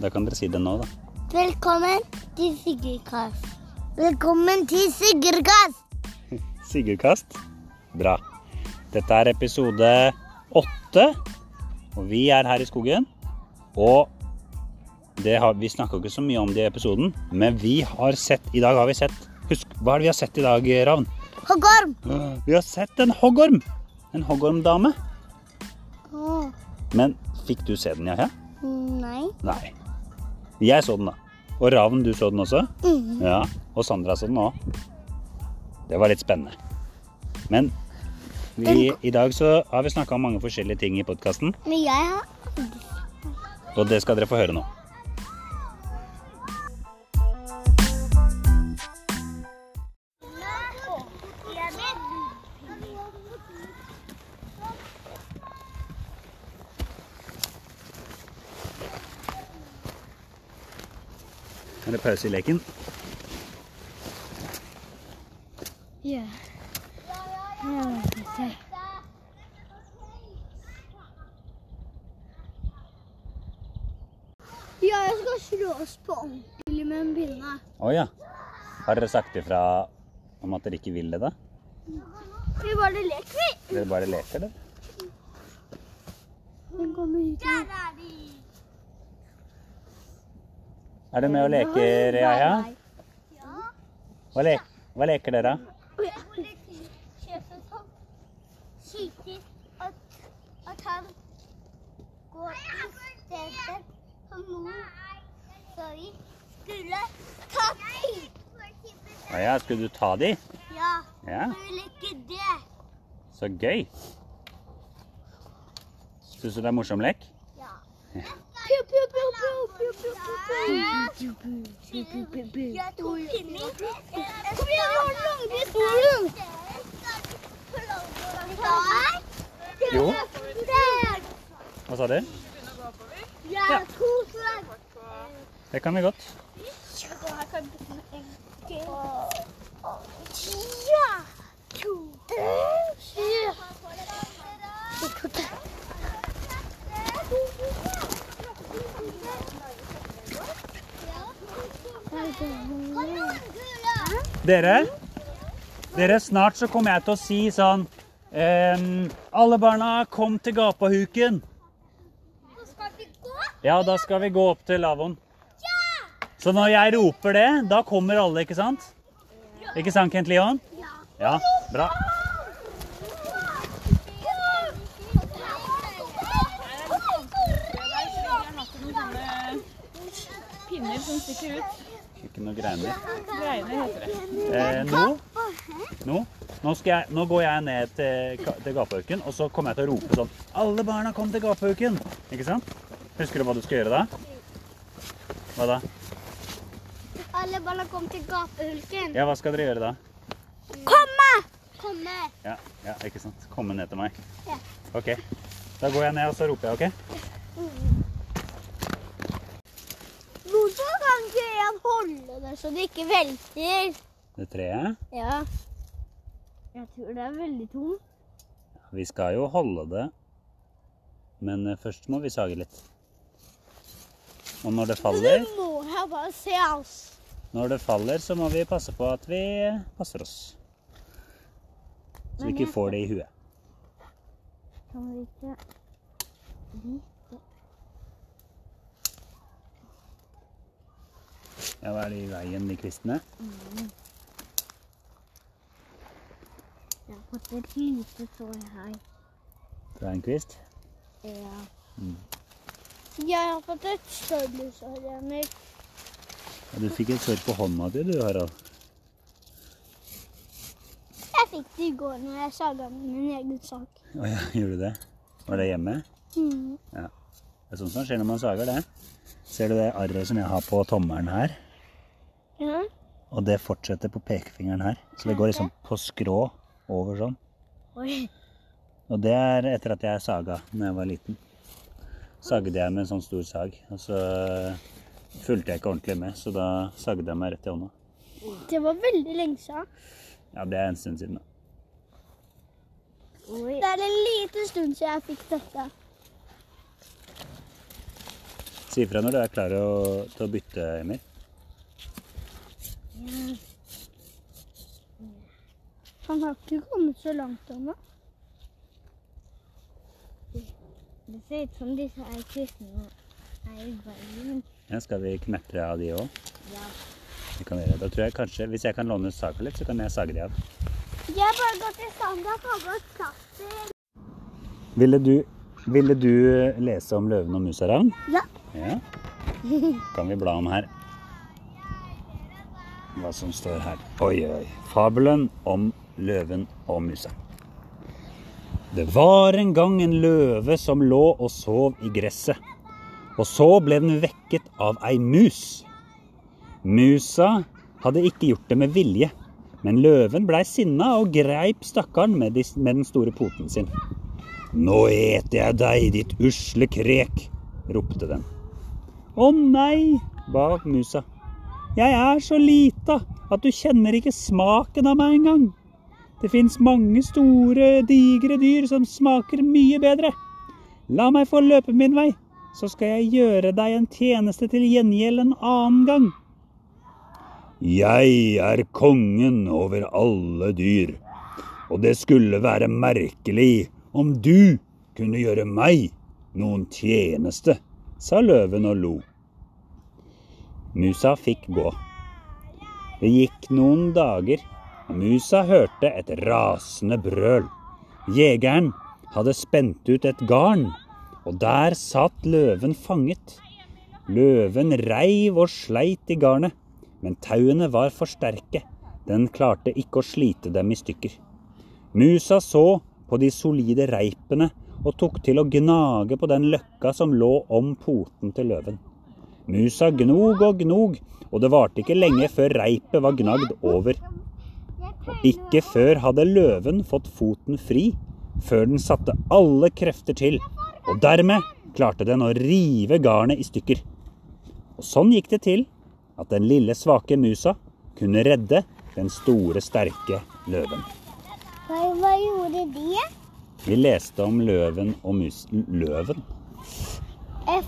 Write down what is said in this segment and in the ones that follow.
Da kan dere si det nå, da. Velkommen til Sigurdkast. Velkommen til Sigurdkast. Sigurdkast. Bra. Dette er episode åtte, og vi er her i skogen. Og det har, vi snakka ikke så mye om det i episoden, men vi har sett I dag har vi sett Husk, hva er det vi har sett i dag, Ravn? Hoggorm. Vi har sett en hoggorm! En hoggormdame. Åh, Men fikk du se den, Jaja? nei. Nei. Jeg så den, da. Og Ravn, du så den også? Mm. Ja. Og Sandra så den òg. Det var litt spennende. Men vi, i dag så har vi snakka om mange forskjellige ting i podkasten, Men jeg har og det skal dere få høre nå. Er det pause i leken? Ja. Får se. Ja, jeg skal slå oss på ordentlig med en pinne. Å ja. Har dere sagt ifra om at dere ikke vil det, da? Vi bare leker, vi. Dere bare leker, dere? Den kommer hit. Der er de. Er du med og leker, Jaja? Ja. Hva, le hva leker dere? Sier at, at han går i stedet for mor, så skulle ta tid. Å ja, skulle du ta de? Ja, det. så gøy. Syns du det er morsom lek? Ja. Piu, pew, pew, pew, pew, pew, pew, pew. Jeg tok pinner. Kom igjen, vi har den lange pistolen. Jo. Hva sa du? Ja. Det kan vi godt. Ja. Dere, dere, snart så kommer jeg til å si sånn ehm, Alle barna, kom til gapahuken. Ja, da skal vi gå opp til lavvoen. Så når jeg roper det, da kommer alle, ikke sant? Ikke sant, Kent Leon? Ja, bra. pinner som stikker ut. Ikke noe greiner. Greiner heter det. Eh, nå, nå, nå, skal jeg, nå går jeg ned til, til gapahuken, og så kommer jeg til å rope sånn Alle barna, kom til gapahuken! Ikke sant? Husker du hva du skal gjøre da? Hva da? Alle barna kom til gapehulken. Ja, hva skal dere gjøre da? Komme! Komme. Ja, ja, ikke sant? Komme ned til meg. Ja. Ok. Da går jeg ned, og så roper jeg, ok? Hvorfor kan ikke jeg holde det så det ikke velter? Det treet. Ja. Jeg tror det er veldig tungt. Vi skal jo holde det, men eh, først må vi sage litt. Og når det faller, Det må jeg bare se, altså. når det faller, så må vi passe på at vi passer oss. Så vi ikke får det i huet. Kan vi ikke Ja, hva er det i veien, de kvistene? Jeg har fått et lite sår her. Fra en kvist? Ja. Mm. Jeg har fått et større sår, Emil. Ja, du fikk et sår på hånda di, du, Harald. Jeg fikk det i går når jeg saga min egen sak. Å ja, gjorde du det? Var det hjemme? Mm. Det er sånt som skjer når man sager det. Ser du det arret som jeg har på tommelen her? Ja. Og det fortsetter på pekefingeren her. Så det går liksom på skrå over sånn. Oi. Og det er etter at jeg saga når jeg var liten. Sagde jeg med en sånn stor sag. Og så fulgte jeg ikke ordentlig med, så da sagde jeg meg rett i hånda. Det var veldig lenge siden. Ja, det er en stund siden, da. Det er en liten stund siden jeg fikk dette. Si ifra når du er klar å- til å bytte, Emil. Han har ikke kommet så langt ennå. Det ser ut som disse er kryssene er i veien. Ja, skal vi kneppe av de òg? Ja. Det kan vi gjøre. Da tror jeg kanskje, Hvis jeg kan låne saga litt, så kan jeg sage de av. Jeg har bare gått til Sandra og tatt plaster. Ville du, ville du lese om løven og musa, Ravn? Ja. Ja. Kan vi bla om her. Hva som står her. Oi, oi. Fabelen om løven og musa. Det var en gang en løve som lå og sov i gresset. Og så ble den vekket av ei mus. Musa hadde ikke gjort det med vilje, men løven blei sinna og greip stakkaren med, de, med den store poten sin. Nå eter jeg deg, ditt usle krek, ropte den. Å nei, ba musa. Jeg er så lita at du kjenner ikke smaken av meg engang. Det fins mange store, digre dyr som smaker mye bedre. La meg få løpe min vei, så skal jeg gjøre deg en tjeneste til gjengjeld en annen gang. Jeg er kongen over alle dyr, og det skulle være merkelig om du kunne gjøre meg noen tjeneste, sa løven og lo. Musa fikk gå. Det gikk noen dager, og musa hørte et rasende brøl. Jegeren hadde spent ut et garn, og der satt løven fanget. Løven reiv og sleit i garnet, men tauene var for sterke. Den klarte ikke å slite dem i stykker. Musa så på de solide reipene og tok til å gnage på den løkka som lå om poten til løven. Musa gnog og gnog, og det varte ikke lenge før reipet var gnagd over. Og ikke før hadde løven fått foten fri, før den satte alle krefter til, og dermed klarte den å rive garnet i stykker. Og sånn gikk det til at den lille svake musa kunne redde den store, sterke løven. Hva, hva gjorde de? Vi leste om løven og mus... Løven?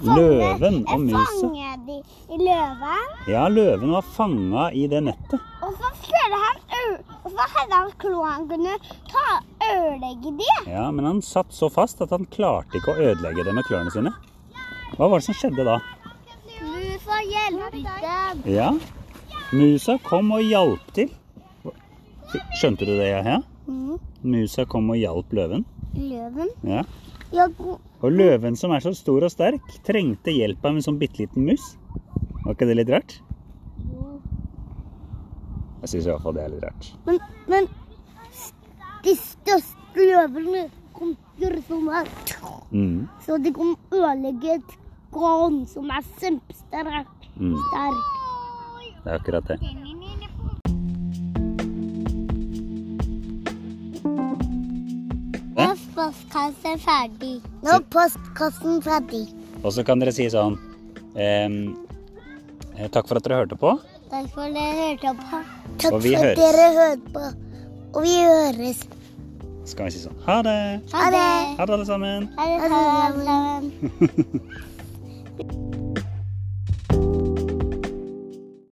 Løven og musa. Jeg fanget de i løven, Ja, løven var fanga i det nettet. og så skulle han og så hadde han klo han kunne ta ødelegge de. Ja, Men han satt så fast at han klarte ikke å ødelegge det med klørne sine. Hva var det som skjedde da? Musa hjalp dem. Ja, musa kom og hjalp til. Skjønte du det, ja? Mm. Musa kom og hjalp løven. Løven? Ja. Ja, Og løven som er så stor og sterk, trengte hjelp av en sånn bitte liten mus. Var ikke det litt rart? Jeg syns i hvert fall det er litt rart. men, men de største løvene kom gjøre sånn her. Mm. Så de kom ødelegge et garn som er kjempesterkt. Mm. Det er akkurat det. Nå postkassen ferdig. Nå er postkassen ferdig. Og så kan dere si sånn ehm, eh, Takk for at dere hørte på. Takk for at dere hørte på. Takk for at høres. dere hørte på. Og vi høres. Så kan vi si sånn Ha det! Ha det. Ha det, alle sammen! Ha det, alle sammen.